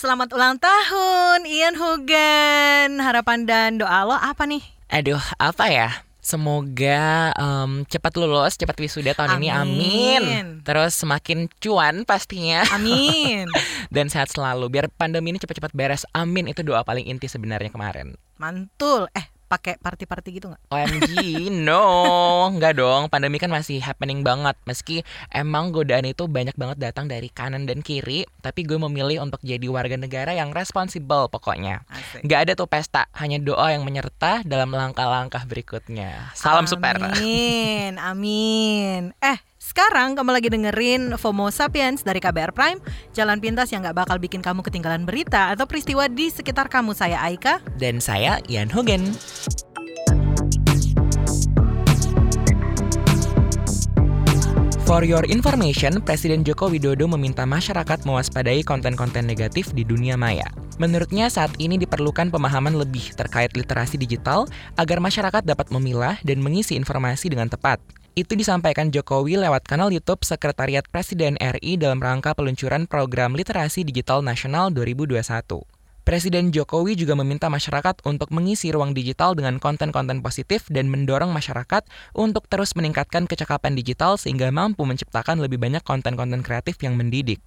Selamat ulang tahun Ian Hogan. Harapan dan doa lo apa nih? Aduh, apa ya? Semoga um, cepat lulus, cepat wisuda tahun ini, amin. Terus semakin cuan pastinya. Amin. Dan sehat selalu, biar pandemi ini cepat-cepat beres, amin. Itu doa paling inti sebenarnya kemarin. Mantul. Eh, pakai party-party gitu nggak? OMG, no, nggak dong. Pandemi kan masih happening banget. Meski emang godaan itu banyak banget datang dari kanan dan kiri, tapi gue memilih untuk jadi warga negara yang responsible pokoknya. Nggak ada tuh pesta, hanya doa yang menyerta dalam langkah-langkah berikutnya. Salam amin, super. Amin, amin. Eh, sekarang kamu lagi dengerin FOMO Sapiens dari KBR Prime Jalan pintas yang gak bakal bikin kamu ketinggalan berita atau peristiwa di sekitar kamu Saya Aika Dan saya Ian Hogan For your information, Presiden Joko Widodo meminta masyarakat mewaspadai konten-konten negatif di dunia maya. Menurutnya saat ini diperlukan pemahaman lebih terkait literasi digital agar masyarakat dapat memilah dan mengisi informasi dengan tepat. Itu disampaikan Jokowi lewat kanal YouTube Sekretariat Presiden RI dalam rangka peluncuran program Literasi Digital Nasional 2021. Presiden Jokowi juga meminta masyarakat untuk mengisi ruang digital dengan konten-konten positif dan mendorong masyarakat untuk terus meningkatkan kecakapan digital sehingga mampu menciptakan lebih banyak konten-konten kreatif yang mendidik.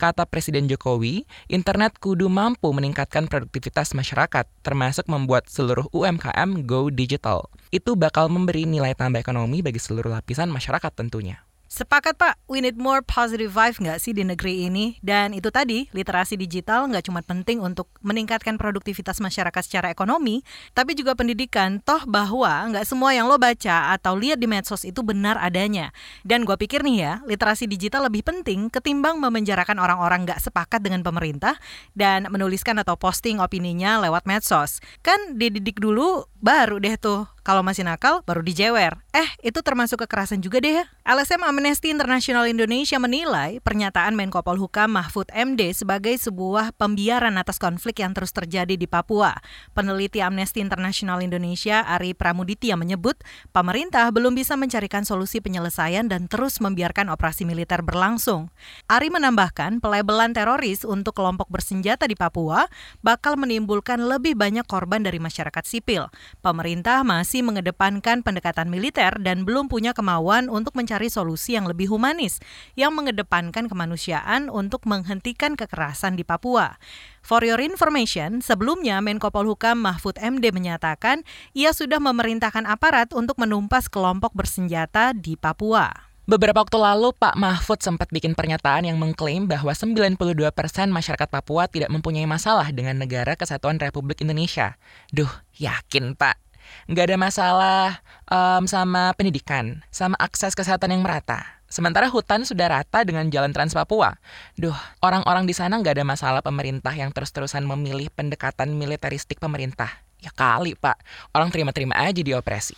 Kata Presiden Jokowi, internet kudu mampu meningkatkan produktivitas masyarakat, termasuk membuat seluruh UMKM go digital. Itu bakal memberi nilai tambah ekonomi bagi seluruh lapisan masyarakat tentunya. Sepakat Pak, we need more positive vibe nggak sih di negeri ini? Dan itu tadi, literasi digital nggak cuma penting untuk meningkatkan produktivitas masyarakat secara ekonomi, tapi juga pendidikan, toh bahwa nggak semua yang lo baca atau lihat di medsos itu benar adanya. Dan gue pikir nih ya, literasi digital lebih penting ketimbang memenjarakan orang-orang nggak sepakat dengan pemerintah dan menuliskan atau posting opininya lewat medsos. Kan dididik dulu, baru deh tuh kalau masih nakal, baru dijewer. Eh, itu termasuk kekerasan juga deh ya. LSM Amnesty International Indonesia menilai pernyataan Menko Polhukam Mahfud MD sebagai sebuah pembiaran atas konflik yang terus terjadi di Papua. Peneliti Amnesty International Indonesia Ari Pramuditya menyebut pemerintah belum bisa mencarikan solusi penyelesaian dan terus membiarkan operasi militer berlangsung. Ari menambahkan pelebelan teroris untuk kelompok bersenjata di Papua bakal menimbulkan lebih banyak korban dari masyarakat sipil. Pemerintah masih masih mengedepankan pendekatan militer dan belum punya kemauan untuk mencari solusi yang lebih humanis, yang mengedepankan kemanusiaan untuk menghentikan kekerasan di Papua. For your information, sebelumnya Menko Polhukam Mahfud MD menyatakan ia sudah memerintahkan aparat untuk menumpas kelompok bersenjata di Papua. Beberapa waktu lalu, Pak Mahfud sempat bikin pernyataan yang mengklaim bahwa 92% masyarakat Papua tidak mempunyai masalah dengan negara kesatuan Republik Indonesia. Duh, yakin Pak? Nggak ada masalah um, sama pendidikan, sama akses kesehatan yang merata. Sementara hutan sudah rata dengan jalan Trans Papua. Duh, orang-orang di sana nggak ada masalah pemerintah yang terus-terusan memilih pendekatan militeristik pemerintah. Ya kali, Pak. Orang terima-terima aja di operasi.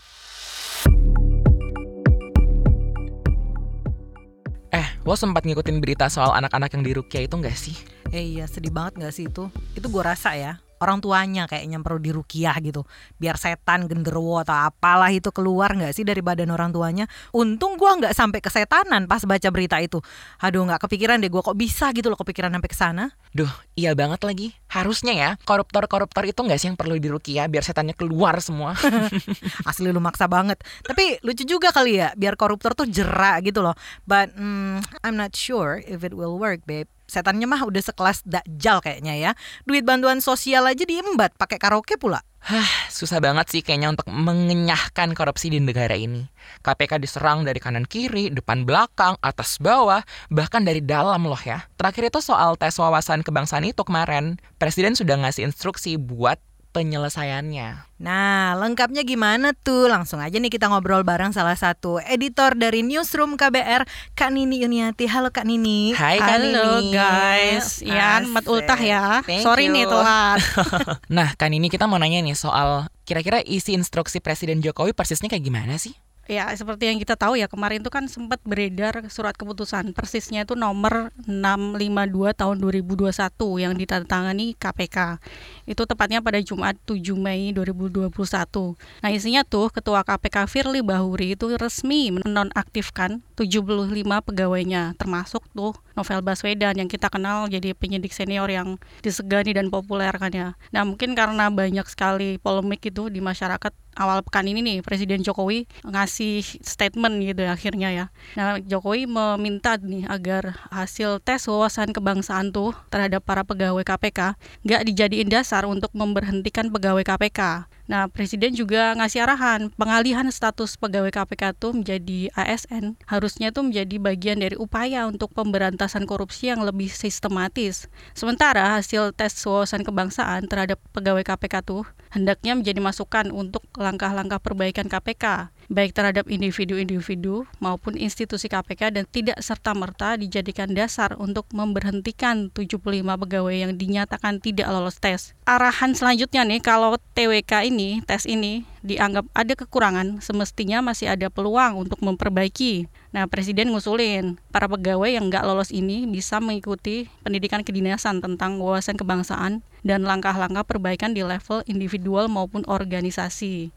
Eh, lo sempat ngikutin berita soal anak-anak yang di Rukia itu nggak sih? Eh iya, sedih banget nggak sih itu? Itu gue rasa ya orang tuanya kayaknya perlu dirukiah gitu. Biar setan genderuwo atau apalah itu keluar nggak sih dari badan orang tuanya? Untung gue nggak sampai kesetanan pas baca berita itu. Aduh nggak kepikiran deh gue kok bisa gitu loh kepikiran sampai ke sana? Duh iya banget lagi. Harusnya ya koruptor-koruptor itu nggak sih yang perlu dirukiah biar setannya keluar semua? Asli lu maksa banget. Tapi lucu juga kali ya biar koruptor tuh jerak gitu loh. But mm, I'm not sure if it will work babe Setannya mah udah sekelas dakjal kayaknya ya. Duit bantuan sosial aja diembat pakai karaoke pula. Hah, susah banget sih kayaknya untuk mengenyahkan korupsi di negara ini. KPK diserang dari kanan kiri, depan belakang, atas bawah, bahkan dari dalam loh ya. Terakhir itu soal tes wawasan kebangsaan itu kemarin, Presiden sudah ngasih instruksi buat penyelesaiannya. Nah, lengkapnya gimana tuh? Langsung aja nih kita ngobrol bareng salah satu editor dari Newsroom KBR, Kak Nini Yuniati. Halo Kak Nini. Hai Kak Halo Nini. guys. Ya, mat ultah ya. Thank Sorry you. nih telat. nah, Kak Nini kita mau nanya nih soal kira-kira isi instruksi Presiden Jokowi persisnya kayak gimana sih? Ya, seperti yang kita tahu ya, kemarin itu kan sempat beredar surat keputusan. Persisnya itu nomor 652 tahun 2021 yang ditandatangani KPK. Itu tepatnya pada Jumat 7 Mei 2021. Nah, isinya tuh Ketua KPK Firly Bahuri itu resmi menonaktifkan 75 pegawainya, termasuk tuh Novel Baswedan yang kita kenal jadi penyidik senior yang disegani dan populer kan ya. Nah mungkin karena banyak sekali polemik itu di masyarakat awal pekan ini nih Presiden Jokowi ngasih statement gitu ya, akhirnya ya. Nah Jokowi meminta nih agar hasil tes wawasan kebangsaan tuh terhadap para pegawai KPK nggak dijadiin dasar untuk memberhentikan pegawai KPK. Nah, Presiden juga ngasih arahan pengalihan status pegawai KPK itu menjadi ASN harusnya itu menjadi bagian dari upaya untuk pemberantasan korupsi yang lebih sistematis. Sementara hasil tes wawasan kebangsaan terhadap pegawai KPK tuh hendaknya menjadi masukan untuk langkah-langkah perbaikan KPK baik terhadap individu-individu maupun institusi KPK dan tidak serta-merta dijadikan dasar untuk memberhentikan 75 pegawai yang dinyatakan tidak lolos tes. Arahan selanjutnya nih kalau TWK ini, tes ini dianggap ada kekurangan, semestinya masih ada peluang untuk memperbaiki. Nah, Presiden ngusulin para pegawai yang nggak lolos ini bisa mengikuti pendidikan kedinasan tentang wawasan kebangsaan dan langkah-langkah perbaikan di level individual maupun organisasi.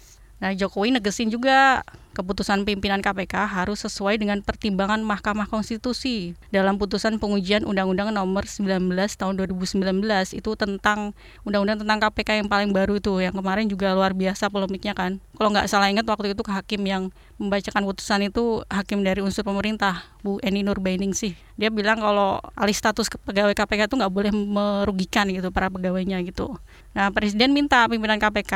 Nah, Jokowi negesin juga keputusan pimpinan KPK harus sesuai dengan pertimbangan Mahkamah Konstitusi dalam putusan pengujian Undang-Undang Nomor 19 Tahun 2019 itu tentang Undang-Undang tentang KPK yang paling baru itu yang kemarin juga luar biasa polemiknya kan. Kalau nggak salah ingat waktu itu hakim yang membacakan putusan itu hakim dari unsur pemerintah Bu Eni Nurbaining sih. Dia bilang kalau alih status pegawai KPK itu nggak boleh merugikan gitu para pegawainya gitu. Nah, Presiden minta pimpinan KPK,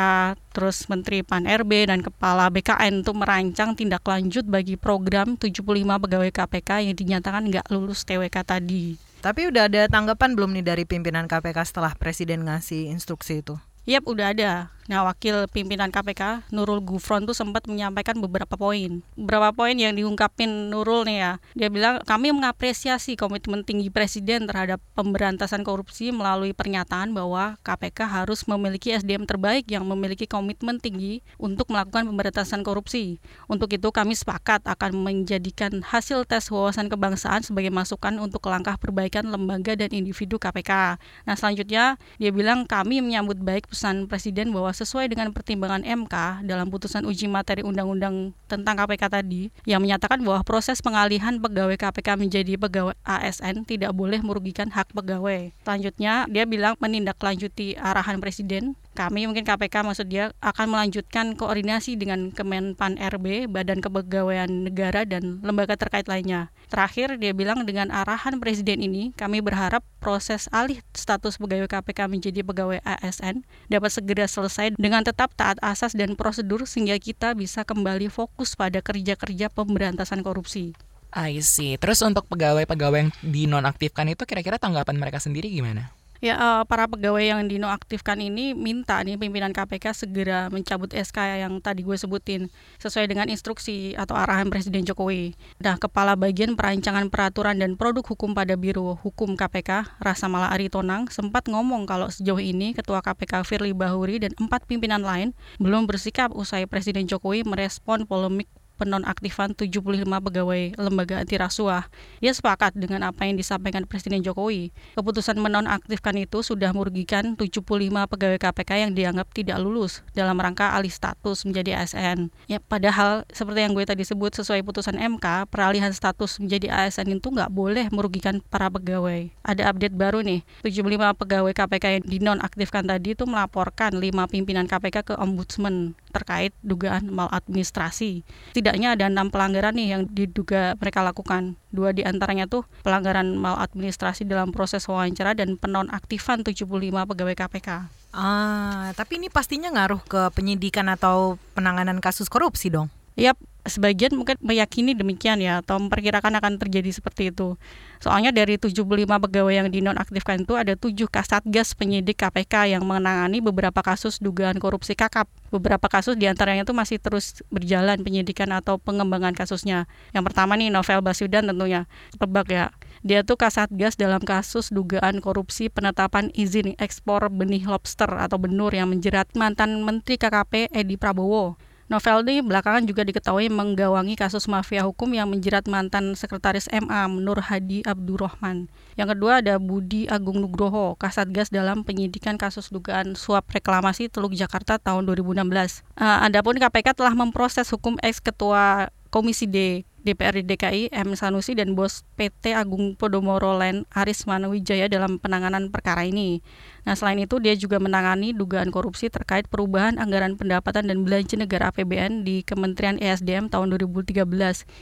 terus Menteri Pan RB dan Kepala BKN untuk merancang tindak lanjut bagi program 75 pegawai KPK yang dinyatakan nggak lulus TWK tadi. Tapi udah ada tanggapan belum nih dari pimpinan KPK setelah Presiden ngasih instruksi itu? Yap, udah ada. Nah, wakil pimpinan KPK Nurul Gufron tuh sempat menyampaikan beberapa poin. Beberapa poin yang diungkapin Nurul nih ya. Dia bilang kami mengapresiasi komitmen tinggi Presiden terhadap pemberantasan korupsi melalui pernyataan bahwa KPK harus memiliki SDM terbaik yang memiliki komitmen tinggi untuk melakukan pemberantasan korupsi. Untuk itu kami sepakat akan menjadikan hasil tes wawasan kebangsaan sebagai masukan untuk langkah perbaikan lembaga dan individu KPK. Nah, selanjutnya dia bilang kami menyambut baik pesan Presiden bahwa sesuai dengan pertimbangan MK dalam putusan uji materi undang-undang tentang KPK tadi yang menyatakan bahwa proses pengalihan pegawai KPK menjadi pegawai ASN tidak boleh merugikan hak pegawai. Selanjutnya, dia bilang menindaklanjuti arahan Presiden kami mungkin KPK maksud dia akan melanjutkan koordinasi dengan Kemenpan RB, Badan Kepegawaian Negara dan lembaga terkait lainnya. Terakhir dia bilang dengan arahan presiden ini kami berharap proses alih status pegawai KPK menjadi pegawai ASN dapat segera selesai dengan tetap taat asas dan prosedur sehingga kita bisa kembali fokus pada kerja-kerja pemberantasan korupsi. I see. Terus untuk pegawai-pegawai yang dinonaktifkan itu kira-kira tanggapan mereka sendiri gimana? Ya, uh, para pegawai yang dinonaktifkan ini minta nih pimpinan KPK segera mencabut SK yang tadi gue sebutin sesuai dengan instruksi atau arahan Presiden Jokowi. Nah, Kepala Bagian Perancangan Peraturan dan Produk Hukum pada Biro Hukum KPK, Rasa Mala Aritonang, sempat ngomong kalau sejauh ini Ketua KPK Firly Bahuri dan empat pimpinan lain belum bersikap usai Presiden Jokowi merespon polemik penonaktifan 75 pegawai lembaga anti rasuah. Dia sepakat dengan apa yang disampaikan Presiden Jokowi. Keputusan menonaktifkan itu sudah merugikan 75 pegawai KPK yang dianggap tidak lulus dalam rangka alih status menjadi ASN. Ya, padahal seperti yang gue tadi sebut sesuai putusan MK, peralihan status menjadi ASN itu nggak boleh merugikan para pegawai. Ada update baru nih, 75 pegawai KPK yang dinonaktifkan tadi itu melaporkan 5 pimpinan KPK ke Ombudsman terkait dugaan maladministrasi. Setidaknya ada enam pelanggaran nih yang diduga mereka lakukan. Dua di antaranya tuh pelanggaran maladministrasi dalam proses wawancara dan penonaktifan 75 pegawai KPK. Ah, tapi ini pastinya ngaruh ke penyidikan atau penanganan kasus korupsi dong? Yap, sebagian mungkin meyakini demikian ya atau memperkirakan akan terjadi seperti itu. Soalnya dari 75 pegawai yang dinonaktifkan itu ada 7 kasatgas penyidik KPK yang menangani beberapa kasus dugaan korupsi kakap. Beberapa kasus di antaranya itu masih terus berjalan penyidikan atau pengembangan kasusnya. Yang pertama nih Novel Baswedan tentunya. Tebak ya. Dia tuh kasatgas dalam kasus dugaan korupsi penetapan izin ekspor benih lobster atau benur yang menjerat mantan Menteri KKP Edi Prabowo. Novel ini belakangan juga diketahui menggawangi kasus mafia hukum yang menjerat mantan sekretaris MA Nur Hadi Abdurrahman. Yang kedua ada Budi Agung Nugroho, Kasatgas dalam penyidikan kasus dugaan suap reklamasi Teluk Jakarta tahun 2016. Uh, adapun KPK telah memproses hukum ex ketua Komisi D DPRD DKI M Sanusi dan bos PT Agung Podomoro Land Aris Manawijaya dalam penanganan perkara ini. Nah, selain itu dia juga menangani dugaan korupsi terkait perubahan anggaran pendapatan dan belanja negara APBN di Kementerian ESDM tahun 2013.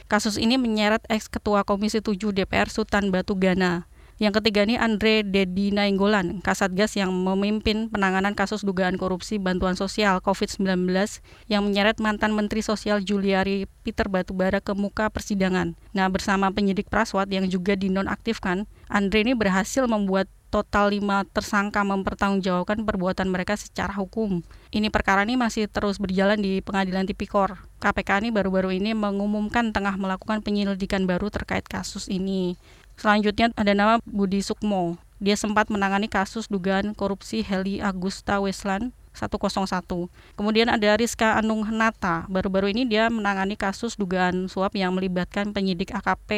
Kasus ini menyeret ex-ketua Komisi 7 DPR Sultan Batu Gana. Yang ketiga ini Andre Dedi Nainggolan, Kasatgas yang memimpin penanganan kasus dugaan korupsi bantuan sosial COVID-19 yang menyeret mantan Menteri Sosial Juliari Peter Batubara ke muka persidangan. Nah, bersama penyidik Praswat yang juga dinonaktifkan, Andre ini berhasil membuat total lima tersangka mempertanggungjawabkan perbuatan mereka secara hukum. Ini perkara ini masih terus berjalan di pengadilan tipikor. KPK ini baru-baru ini mengumumkan tengah melakukan penyelidikan baru terkait kasus ini. Selanjutnya ada nama Budi Sukmo. Dia sempat menangani kasus dugaan korupsi Heli Agusta Westland 101. Kemudian ada Rizka Anung Henata. Baru-baru ini dia menangani kasus dugaan suap yang melibatkan penyidik AKP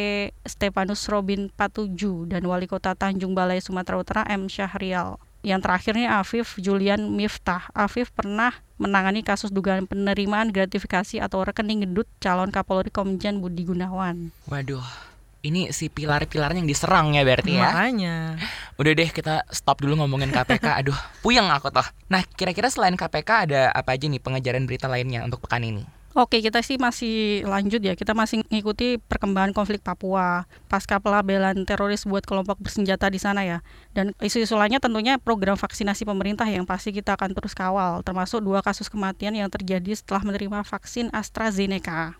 Stefanus Robin Patuju dan Wali Kota Tanjung Balai Sumatera Utara M. Syahrial. Yang terakhirnya Afif Julian Miftah. Afif pernah menangani kasus dugaan penerimaan gratifikasi atau rekening gendut calon Kapolri Komjen Budi Gunawan. Waduh, ini si pilar-pilarnya yang diserang ya berarti ya. Makanya. Udah deh kita stop dulu ngomongin KPK. Aduh, puyeng aku toh. Nah, kira-kira selain KPK ada apa aja nih pengejaran berita lainnya untuk pekan ini? Oke, kita sih masih lanjut ya. Kita masih mengikuti perkembangan konflik Papua pasca pelabelan teroris buat kelompok bersenjata di sana ya. Dan isu-isu lainnya tentunya program vaksinasi pemerintah yang pasti kita akan terus kawal, termasuk dua kasus kematian yang terjadi setelah menerima vaksin AstraZeneca.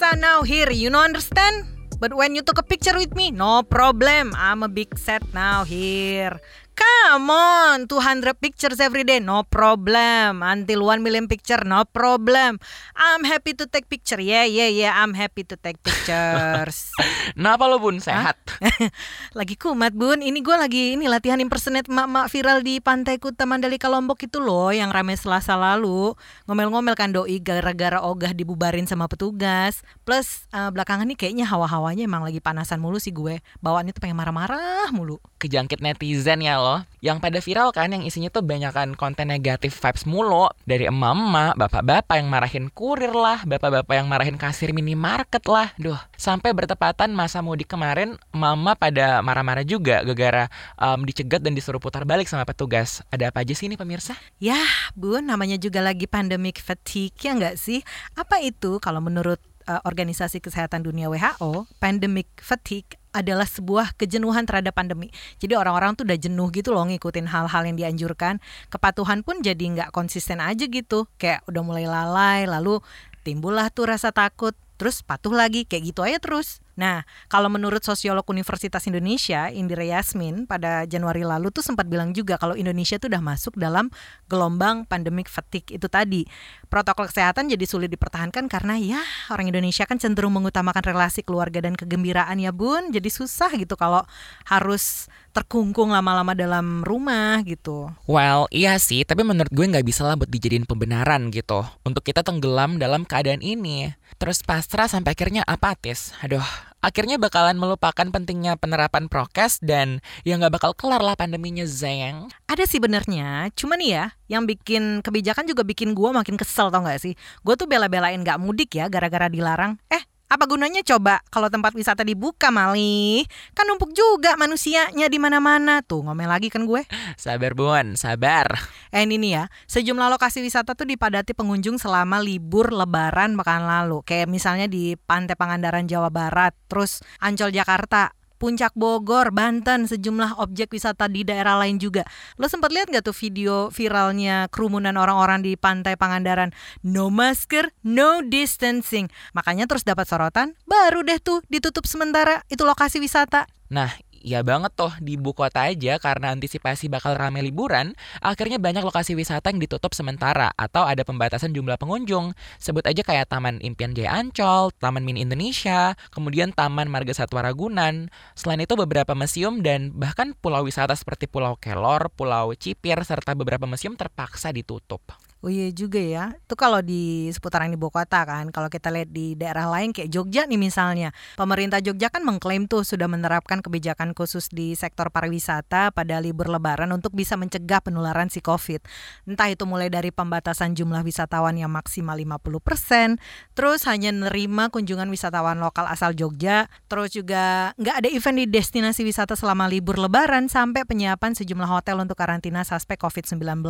I have a son now here, you know understand? But when you took a picture with me, no problem. I'm a big set now here. Come on, 200 pictures every day, no problem. Until 1 million picture, no problem. I'm happy to take picture. Yeah, yeah, yeah, I'm happy to take pictures. Kenapa lo bun sehat? lagi kumat bun, ini gue lagi ini latihan impersonate mak-mak viral di Pantai Kuta Mandalika Lombok itu loh yang rame selasa lalu. Ngomel-ngomel kan doi gara-gara ogah dibubarin sama petugas. Plus uh, belakangan ini kayaknya hawa-hawanya emang lagi panasan mulu sih gue. Bawaannya tuh pengen marah-marah mulu. Kejangkit netizen ya lo loh yang pada viral kan yang isinya tuh banyakan konten negatif vibes mulu dari emak-emak, bapak-bapak yang marahin kurir lah, bapak-bapak yang marahin kasir minimarket lah. Duh, sampai bertepatan masa mudik kemarin mama pada marah-marah juga gara-gara um, dicegat dan disuruh putar balik sama petugas. Ada apa aja sih ini pemirsa? Ya, Bun, namanya juga lagi pandemic fatigue ya nggak sih? Apa itu kalau menurut uh, Organisasi Kesehatan Dunia WHO, pandemic fatigue adalah sebuah kejenuhan terhadap pandemi. Jadi orang-orang tuh udah jenuh gitu loh ngikutin hal-hal yang dianjurkan. Kepatuhan pun jadi nggak konsisten aja gitu. Kayak udah mulai lalai, lalu timbullah tuh rasa takut, terus patuh lagi, kayak gitu aja terus. Nah, kalau menurut sosiolog Universitas Indonesia, Indira Yasmin, pada Januari lalu tuh sempat bilang juga kalau Indonesia tuh udah masuk dalam gelombang pandemic fatigue itu tadi. Protokol kesehatan jadi sulit dipertahankan karena ya orang Indonesia kan cenderung mengutamakan relasi keluarga dan kegembiraan ya bun. Jadi susah gitu kalau harus terkungkung lama-lama dalam rumah gitu. Well, iya sih, tapi menurut gue nggak bisa lah buat dijadiin pembenaran gitu. Untuk kita tenggelam dalam keadaan ini. Terus pasrah sampai akhirnya apatis. Aduh, akhirnya bakalan melupakan pentingnya penerapan prokes dan ya nggak bakal kelar lah pandeminya Zeng. Ada sih benernya, cuman ya yang bikin kebijakan juga bikin gue makin kesel tau gak sih? Gue tuh bela-belain gak mudik ya gara-gara dilarang. Eh apa gunanya coba kalau tempat wisata dibuka Mali? Kan numpuk juga manusianya di mana-mana. Tuh ngomel lagi kan gue. Sabar Bun, sabar. Eh ini nih ya, sejumlah lokasi wisata tuh dipadati pengunjung selama libur lebaran pekan lalu. Kayak misalnya di Pantai Pangandaran Jawa Barat, terus Ancol Jakarta, Puncak Bogor, Banten, sejumlah objek wisata di daerah lain juga. Lo sempat lihat gak tuh video viralnya kerumunan orang-orang di pantai Pangandaran? No masker, no distancing. Makanya terus dapat sorotan, baru deh tuh ditutup sementara itu lokasi wisata. Nah, ya banget tuh di ibu kota aja karena antisipasi bakal rame liburan, akhirnya banyak lokasi wisata yang ditutup sementara atau ada pembatasan jumlah pengunjung. Sebut aja kayak Taman Impian Jaya Ancol, Taman Mini Indonesia, kemudian Taman Marga Satwa Ragunan. Selain itu beberapa museum dan bahkan pulau wisata seperti Pulau Kelor, Pulau Cipir serta beberapa museum terpaksa ditutup. Oh iya juga ya. Itu kalau di seputaran ibu kota kan. Kalau kita lihat di daerah lain kayak Jogja nih misalnya. Pemerintah Jogja kan mengklaim tuh sudah menerapkan kebijakan khusus di sektor pariwisata pada libur lebaran untuk bisa mencegah penularan si Covid. Entah itu mulai dari pembatasan jumlah wisatawan yang maksimal 50%, terus hanya nerima kunjungan wisatawan lokal asal Jogja, terus juga nggak ada event di destinasi wisata selama libur lebaran sampai penyiapan sejumlah hotel untuk karantina suspek COVID-19.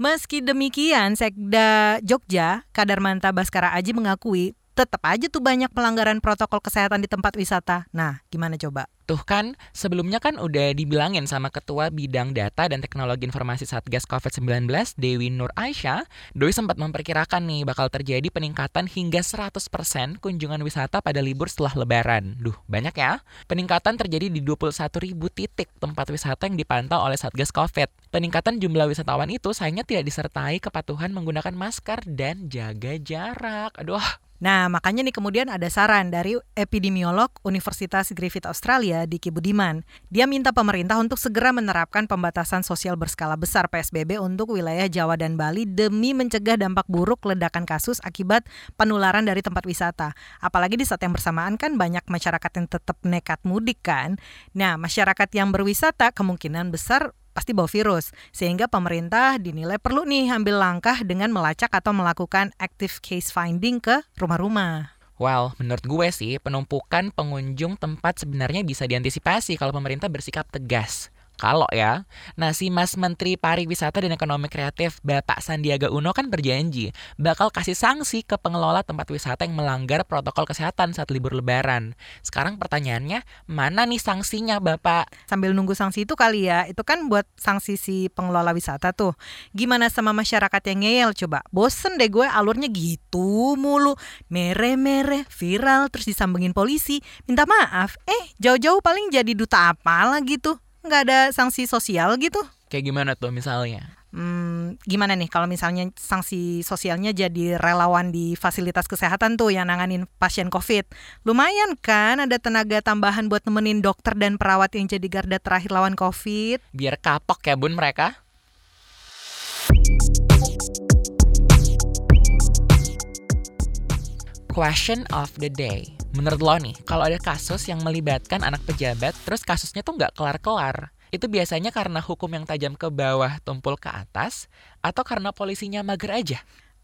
Meski demikian Kemudian Sekda Jogja, Kadarmanta Baskara Aji mengakui tetap aja tuh banyak pelanggaran protokol kesehatan di tempat wisata. Nah, gimana coba? Tuh kan, sebelumnya kan udah dibilangin sama Ketua Bidang Data dan Teknologi Informasi Satgas COVID-19, Dewi Nur Aisyah, Doi sempat memperkirakan nih bakal terjadi peningkatan hingga 100% kunjungan wisata pada libur setelah lebaran. Duh, banyak ya. Peningkatan terjadi di 21 ribu titik tempat wisata yang dipantau oleh Satgas COVID. Peningkatan jumlah wisatawan itu sayangnya tidak disertai kepatuhan menggunakan masker dan jaga jarak. Aduh, Nah, makanya nih kemudian ada saran dari epidemiolog Universitas Griffith Australia Diki Budiman. Dia minta pemerintah untuk segera menerapkan pembatasan sosial berskala besar PSBB untuk wilayah Jawa dan Bali demi mencegah dampak buruk ledakan kasus akibat penularan dari tempat wisata. Apalagi di saat yang bersamaan kan banyak masyarakat yang tetap nekat mudik kan. Nah, masyarakat yang berwisata kemungkinan besar pasti bawa virus. Sehingga pemerintah dinilai perlu nih ambil langkah dengan melacak atau melakukan active case finding ke rumah-rumah. Well, menurut gue sih, penumpukan pengunjung tempat sebenarnya bisa diantisipasi kalau pemerintah bersikap tegas. Kalau ya, nah si Mas Menteri Pariwisata dan Ekonomi Kreatif Bapak Sandiaga Uno kan berjanji bakal kasih sanksi ke pengelola tempat wisata yang melanggar protokol kesehatan saat libur lebaran. Sekarang pertanyaannya, mana nih sanksinya Bapak? Sambil nunggu sanksi itu kali ya, itu kan buat sanksi si pengelola wisata tuh. Gimana sama masyarakat yang ngeyel coba? Bosen deh gue alurnya gitu mulu. Mere-mere, viral, terus disambungin polisi. Minta maaf, eh jauh-jauh paling jadi duta apa lah gitu nggak ada sanksi sosial gitu? Kayak gimana tuh misalnya? Hmm, gimana nih kalau misalnya sanksi sosialnya jadi relawan di fasilitas kesehatan tuh yang nanganin pasien COVID. Lumayan kan ada tenaga tambahan buat nemenin dokter dan perawat yang jadi garda terakhir lawan COVID. Biar kapok ya bun mereka. Question of the day. Menurut lo nih, kalau ada kasus yang melibatkan anak pejabat, terus kasusnya tuh nggak kelar-kelar, itu biasanya karena hukum yang tajam ke bawah tumpul ke atas, atau karena polisinya mager aja?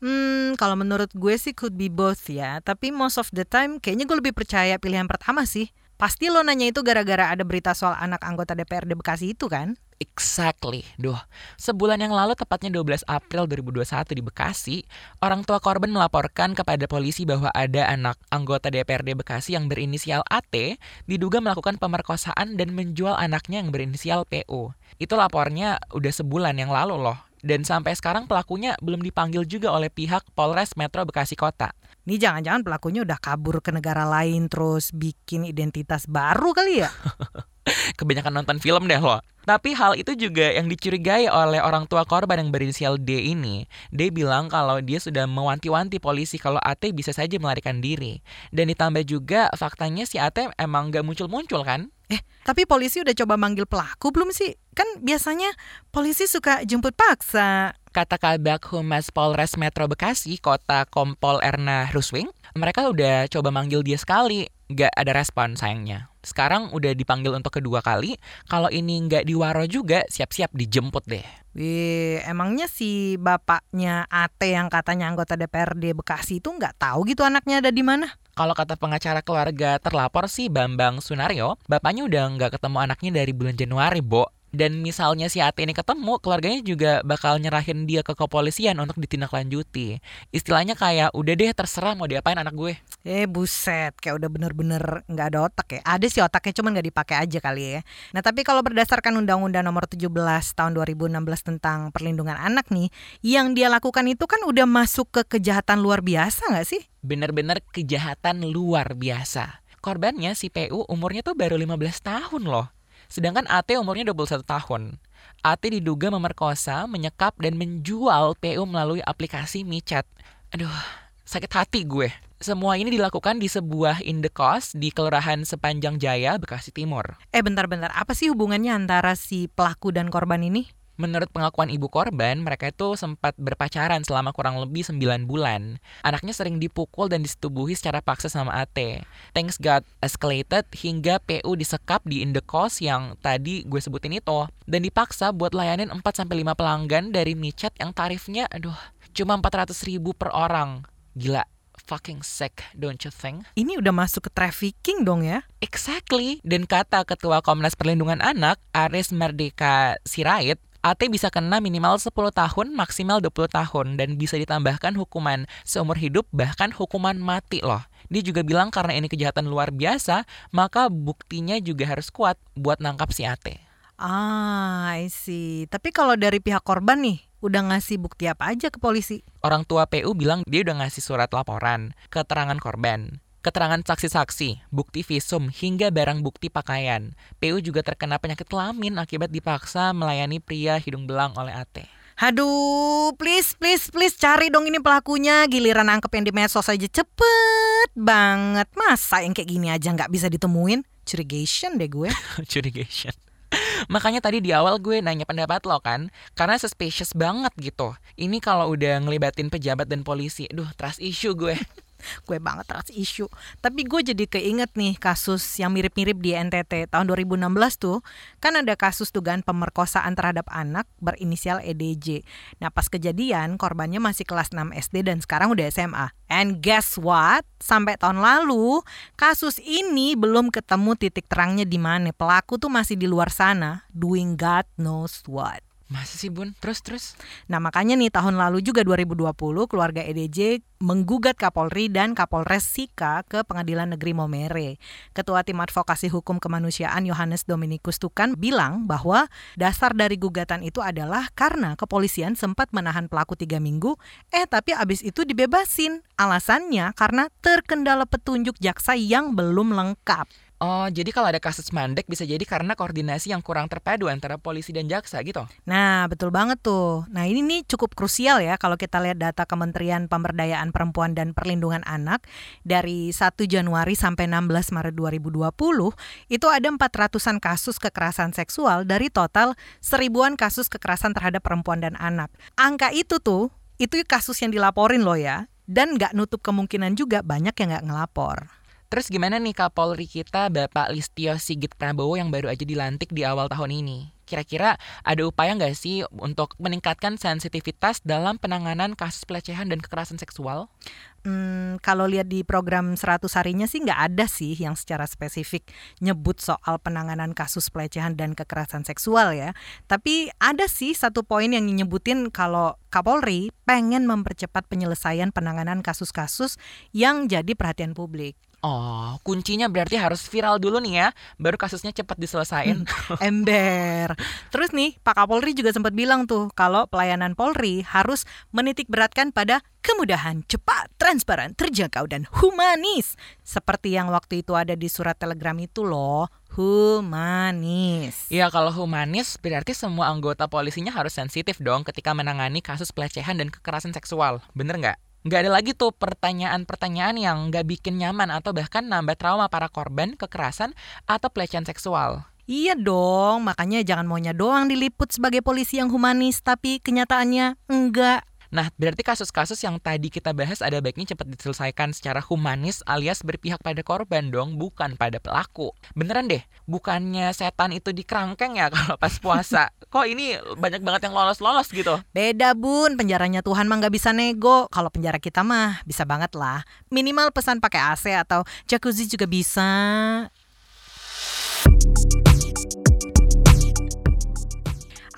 Hmm, kalau menurut gue sih could be both ya. Tapi most of the time kayaknya gue lebih percaya pilihan pertama sih. Pasti lo nanya itu gara-gara ada berita soal anak anggota DPRD Bekasi itu kan? Exactly. Duh, sebulan yang lalu tepatnya 12 April 2021 di Bekasi, orang tua korban melaporkan kepada polisi bahwa ada anak anggota DPRD Bekasi yang berinisial AT diduga melakukan pemerkosaan dan menjual anaknya yang berinisial PO. Itu lapornya udah sebulan yang lalu loh. Dan sampai sekarang pelakunya belum dipanggil juga oleh pihak Polres Metro Bekasi Kota. Ini jangan-jangan pelakunya udah kabur ke negara lain terus bikin identitas baru kali ya? Kebanyakan nonton film deh loh. Tapi hal itu juga yang dicurigai oleh orang tua korban yang berinisial D ini. D bilang kalau dia sudah mewanti-wanti polisi kalau AT bisa saja melarikan diri. Dan ditambah juga faktanya si AT emang gak muncul-muncul kan? Eh, tapi polisi udah coba manggil pelaku belum sih? Kan biasanya polisi suka jemput paksa. Kata Kabak Humas Polres Metro Bekasi, kota Kompol Erna Ruswing, mereka udah coba manggil dia sekali, gak ada respon sayangnya. Sekarang udah dipanggil untuk kedua kali. Kalau ini nggak diwaro juga, siap-siap dijemput deh. Wih, emangnya si bapaknya AT yang katanya anggota DPRD Bekasi itu nggak tahu gitu anaknya ada di mana? Kalau kata pengacara keluarga terlapor sih Bambang Sunario, bapaknya udah nggak ketemu anaknya dari bulan Januari, Bo dan misalnya si Ati ini ketemu, keluarganya juga bakal nyerahin dia ke kepolisian untuk ditindaklanjuti. Istilahnya kayak udah deh terserah mau diapain anak gue. Eh buset, kayak udah bener-bener nggak ada otak ya. Ada sih otaknya cuman nggak dipakai aja kali ya. Nah tapi kalau berdasarkan Undang-Undang Nomor 17 Tahun 2016 tentang perlindungan anak nih, yang dia lakukan itu kan udah masuk ke kejahatan luar biasa nggak sih? Bener-bener kejahatan luar biasa. Korbannya si PU umurnya tuh baru 15 tahun loh. Sedangkan AT umurnya 21 tahun. AT diduga memerkosa, menyekap, dan menjual PU melalui aplikasi michat. Aduh, sakit hati gue. Semua ini dilakukan di sebuah indekos di Kelurahan Sepanjang Jaya, Bekasi Timur. Eh bentar-bentar, apa sih hubungannya antara si pelaku dan korban ini? Menurut pengakuan ibu korban, mereka itu sempat berpacaran selama kurang lebih 9 bulan. Anaknya sering dipukul dan disetubuhi secara paksa sama AT. Things got escalated hingga PU disekap di Indekos yang tadi gue sebutin itu. Dan dipaksa buat layanin 4-5 pelanggan dari micet yang tarifnya aduh cuma 400 ribu per orang. Gila, fucking sick, don't you think? Ini udah masuk ke trafficking dong ya? Exactly. Dan kata Ketua Komnas Perlindungan Anak, Aris Merdeka Sirait, AT bisa kena minimal 10 tahun, maksimal 20 tahun, dan bisa ditambahkan hukuman seumur hidup, bahkan hukuman mati loh. Dia juga bilang karena ini kejahatan luar biasa, maka buktinya juga harus kuat buat nangkap si AT. Ah, I see. Tapi kalau dari pihak korban nih, udah ngasih bukti apa aja ke polisi? Orang tua PU bilang dia udah ngasih surat laporan, keterangan korban keterangan saksi-saksi, bukti visum, hingga barang bukti pakaian. PU juga terkena penyakit kelamin akibat dipaksa melayani pria hidung belang oleh AT. Aduh, please, please, please cari dong ini pelakunya. Giliran angkep yang di medsos aja cepet banget. Masa yang kayak gini aja nggak bisa ditemuin? Curigation deh gue. Curigation. Makanya tadi di awal gue nanya pendapat lo kan, karena suspicious banget gitu. Ini kalau udah ngelibatin pejabat dan polisi, duh trust issue gue. Gue banget trust issue. Tapi gue jadi keinget nih kasus yang mirip-mirip di NTT tahun 2016 tuh. Kan ada kasus dugaan pemerkosaan terhadap anak berinisial EDJ. Nah pas kejadian korbannya masih kelas 6 SD dan sekarang udah SMA. And guess what? Sampai tahun lalu kasus ini belum ketemu titik terangnya di mana. Pelaku tuh masih di luar sana doing God knows what. Masa sih bun? Terus terus? Nah makanya nih tahun lalu juga 2020 keluarga EDJ menggugat Kapolri dan Kapolres Sika ke Pengadilan Negeri Momere. Ketua Tim Advokasi Hukum Kemanusiaan Yohanes Dominikus Tukan bilang bahwa dasar dari gugatan itu adalah karena kepolisian sempat menahan pelaku tiga minggu, eh tapi abis itu dibebasin. Alasannya karena terkendala petunjuk jaksa yang belum lengkap. Oh, jadi kalau ada kasus mandek bisa jadi karena koordinasi yang kurang terpadu antara polisi dan jaksa gitu? Nah, betul banget tuh. Nah, ini nih cukup krusial ya kalau kita lihat data Kementerian Pemberdayaan Perempuan dan Perlindungan Anak dari 1 Januari sampai 16 Maret 2020 itu ada 400-an kasus kekerasan seksual dari total seribuan kasus kekerasan terhadap perempuan dan anak. Angka itu tuh, itu kasus yang dilaporin loh ya. Dan nggak nutup kemungkinan juga banyak yang nggak ngelapor. Terus gimana nih Kapolri kita Bapak Listio Sigit Prabowo yang baru aja dilantik di awal tahun ini? Kira-kira ada upaya nggak sih untuk meningkatkan sensitivitas dalam penanganan kasus pelecehan dan kekerasan seksual? Hmm, kalau lihat di program 100 harinya sih nggak ada sih yang secara spesifik nyebut soal penanganan kasus pelecehan dan kekerasan seksual ya. Tapi ada sih satu poin yang nyebutin kalau Kapolri pengen mempercepat penyelesaian penanganan kasus-kasus yang jadi perhatian publik. Oh, kuncinya berarti harus viral dulu nih ya, baru kasusnya cepat diselesain. Ember. Terus nih, Pak Kapolri juga sempat bilang tuh kalau pelayanan Polri harus menitik beratkan pada kemudahan, cepat, transparan, terjangkau dan humanis. Seperti yang waktu itu ada di surat telegram itu loh, humanis. Iya, kalau humanis berarti semua anggota polisinya harus sensitif dong ketika menangani kasus pelecehan dan kekerasan seksual. Bener nggak? Nggak ada lagi tuh pertanyaan-pertanyaan yang nggak bikin nyaman atau bahkan nambah trauma para korban kekerasan atau pelecehan seksual. Iya dong, makanya jangan maunya doang diliput sebagai polisi yang humanis, tapi kenyataannya enggak. Nah, berarti kasus-kasus yang tadi kita bahas ada baiknya cepat diselesaikan secara humanis alias berpihak pada korban dong, bukan pada pelaku. Beneran deh, bukannya setan itu dikerangkeng ya kalau pas puasa. Kok ini banyak banget yang lolos-lolos gitu? Beda bun, penjaranya Tuhan mah nggak bisa nego. Kalau penjara kita mah bisa banget lah. Minimal pesan pakai AC atau jacuzzi juga bisa.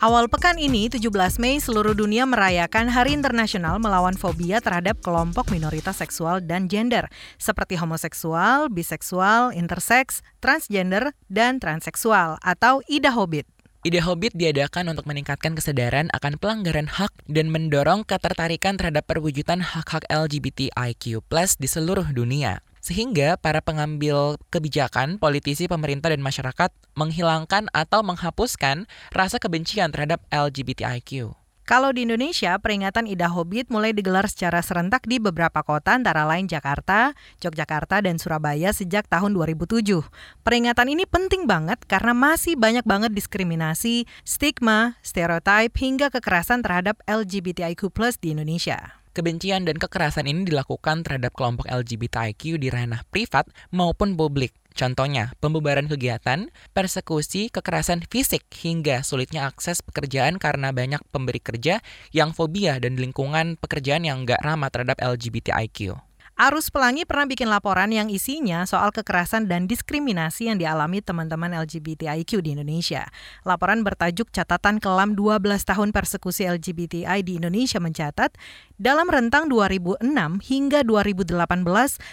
Awal pekan ini, 17 Mei, seluruh dunia merayakan Hari Internasional melawan fobia terhadap kelompok minoritas seksual dan gender, seperti homoseksual, biseksual, intersex, transgender, dan transseksual, atau IDA Hobbit. Ide Hobbit diadakan untuk meningkatkan kesadaran akan pelanggaran hak dan mendorong ketertarikan terhadap perwujudan hak-hak LGBTIQ+ di seluruh dunia sehingga para pengambil kebijakan, politisi, pemerintah, dan masyarakat menghilangkan atau menghapuskan rasa kebencian terhadap LGBTIQ. Kalau di Indonesia, peringatan Ida Hobbit mulai digelar secara serentak di beberapa kota antara lain Jakarta, Yogyakarta, dan Surabaya sejak tahun 2007. Peringatan ini penting banget karena masih banyak banget diskriminasi, stigma, stereotip, hingga kekerasan terhadap LGBTIQ+ di Indonesia. Kebencian dan kekerasan ini dilakukan terhadap kelompok LGBTIQ di ranah privat maupun publik. Contohnya, pembubaran kegiatan, persekusi, kekerasan fisik, hingga sulitnya akses pekerjaan karena banyak pemberi kerja yang fobia dan lingkungan pekerjaan yang nggak ramah terhadap LGBTIQ. Arus Pelangi pernah bikin laporan yang isinya soal kekerasan dan diskriminasi yang dialami teman-teman LGBTIQ di Indonesia. Laporan bertajuk Catatan Kelam 12 Tahun Persekusi LGBTI di Indonesia mencatat, dalam rentang 2006 hingga 2018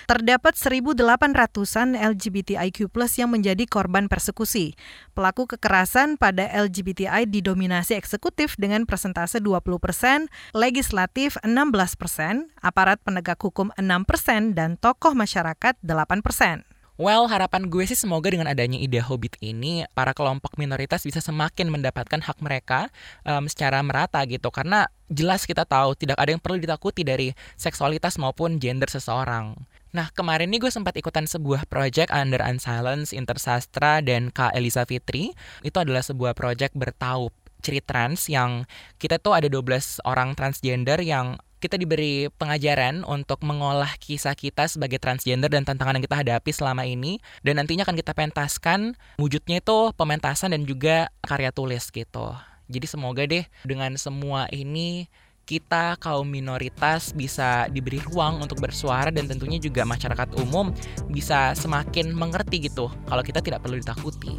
terdapat 1.800-an LGBTIQ+ yang menjadi korban persekusi. Pelaku kekerasan pada LGBTI didominasi eksekutif dengan persentase 20%, legislatif 16%, aparat penegak hukum 6%, dan tokoh masyarakat 8%. Well, harapan gue sih semoga dengan adanya ide Hobbit ini, para kelompok minoritas bisa semakin mendapatkan hak mereka um, secara merata gitu. Karena jelas kita tahu tidak ada yang perlu ditakuti dari seksualitas maupun gender seseorang. Nah, kemarin nih gue sempat ikutan sebuah project Under Unsilence, Intersastra, dan Kak Elisa Fitri. Itu adalah sebuah project bertaup cerita trans yang kita tuh ada 12 orang transgender yang kita diberi pengajaran untuk mengolah kisah kita sebagai transgender dan tantangan yang kita hadapi selama ini dan nantinya akan kita pentaskan wujudnya itu pementasan dan juga karya tulis gitu. Jadi semoga deh dengan semua ini kita kaum minoritas bisa diberi ruang untuk bersuara dan tentunya juga masyarakat umum bisa semakin mengerti gitu kalau kita tidak perlu ditakuti.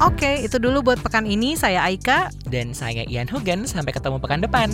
Oke, itu dulu buat pekan ini. Saya Aika. Dan saya Ian Hugen. Sampai ketemu pekan depan.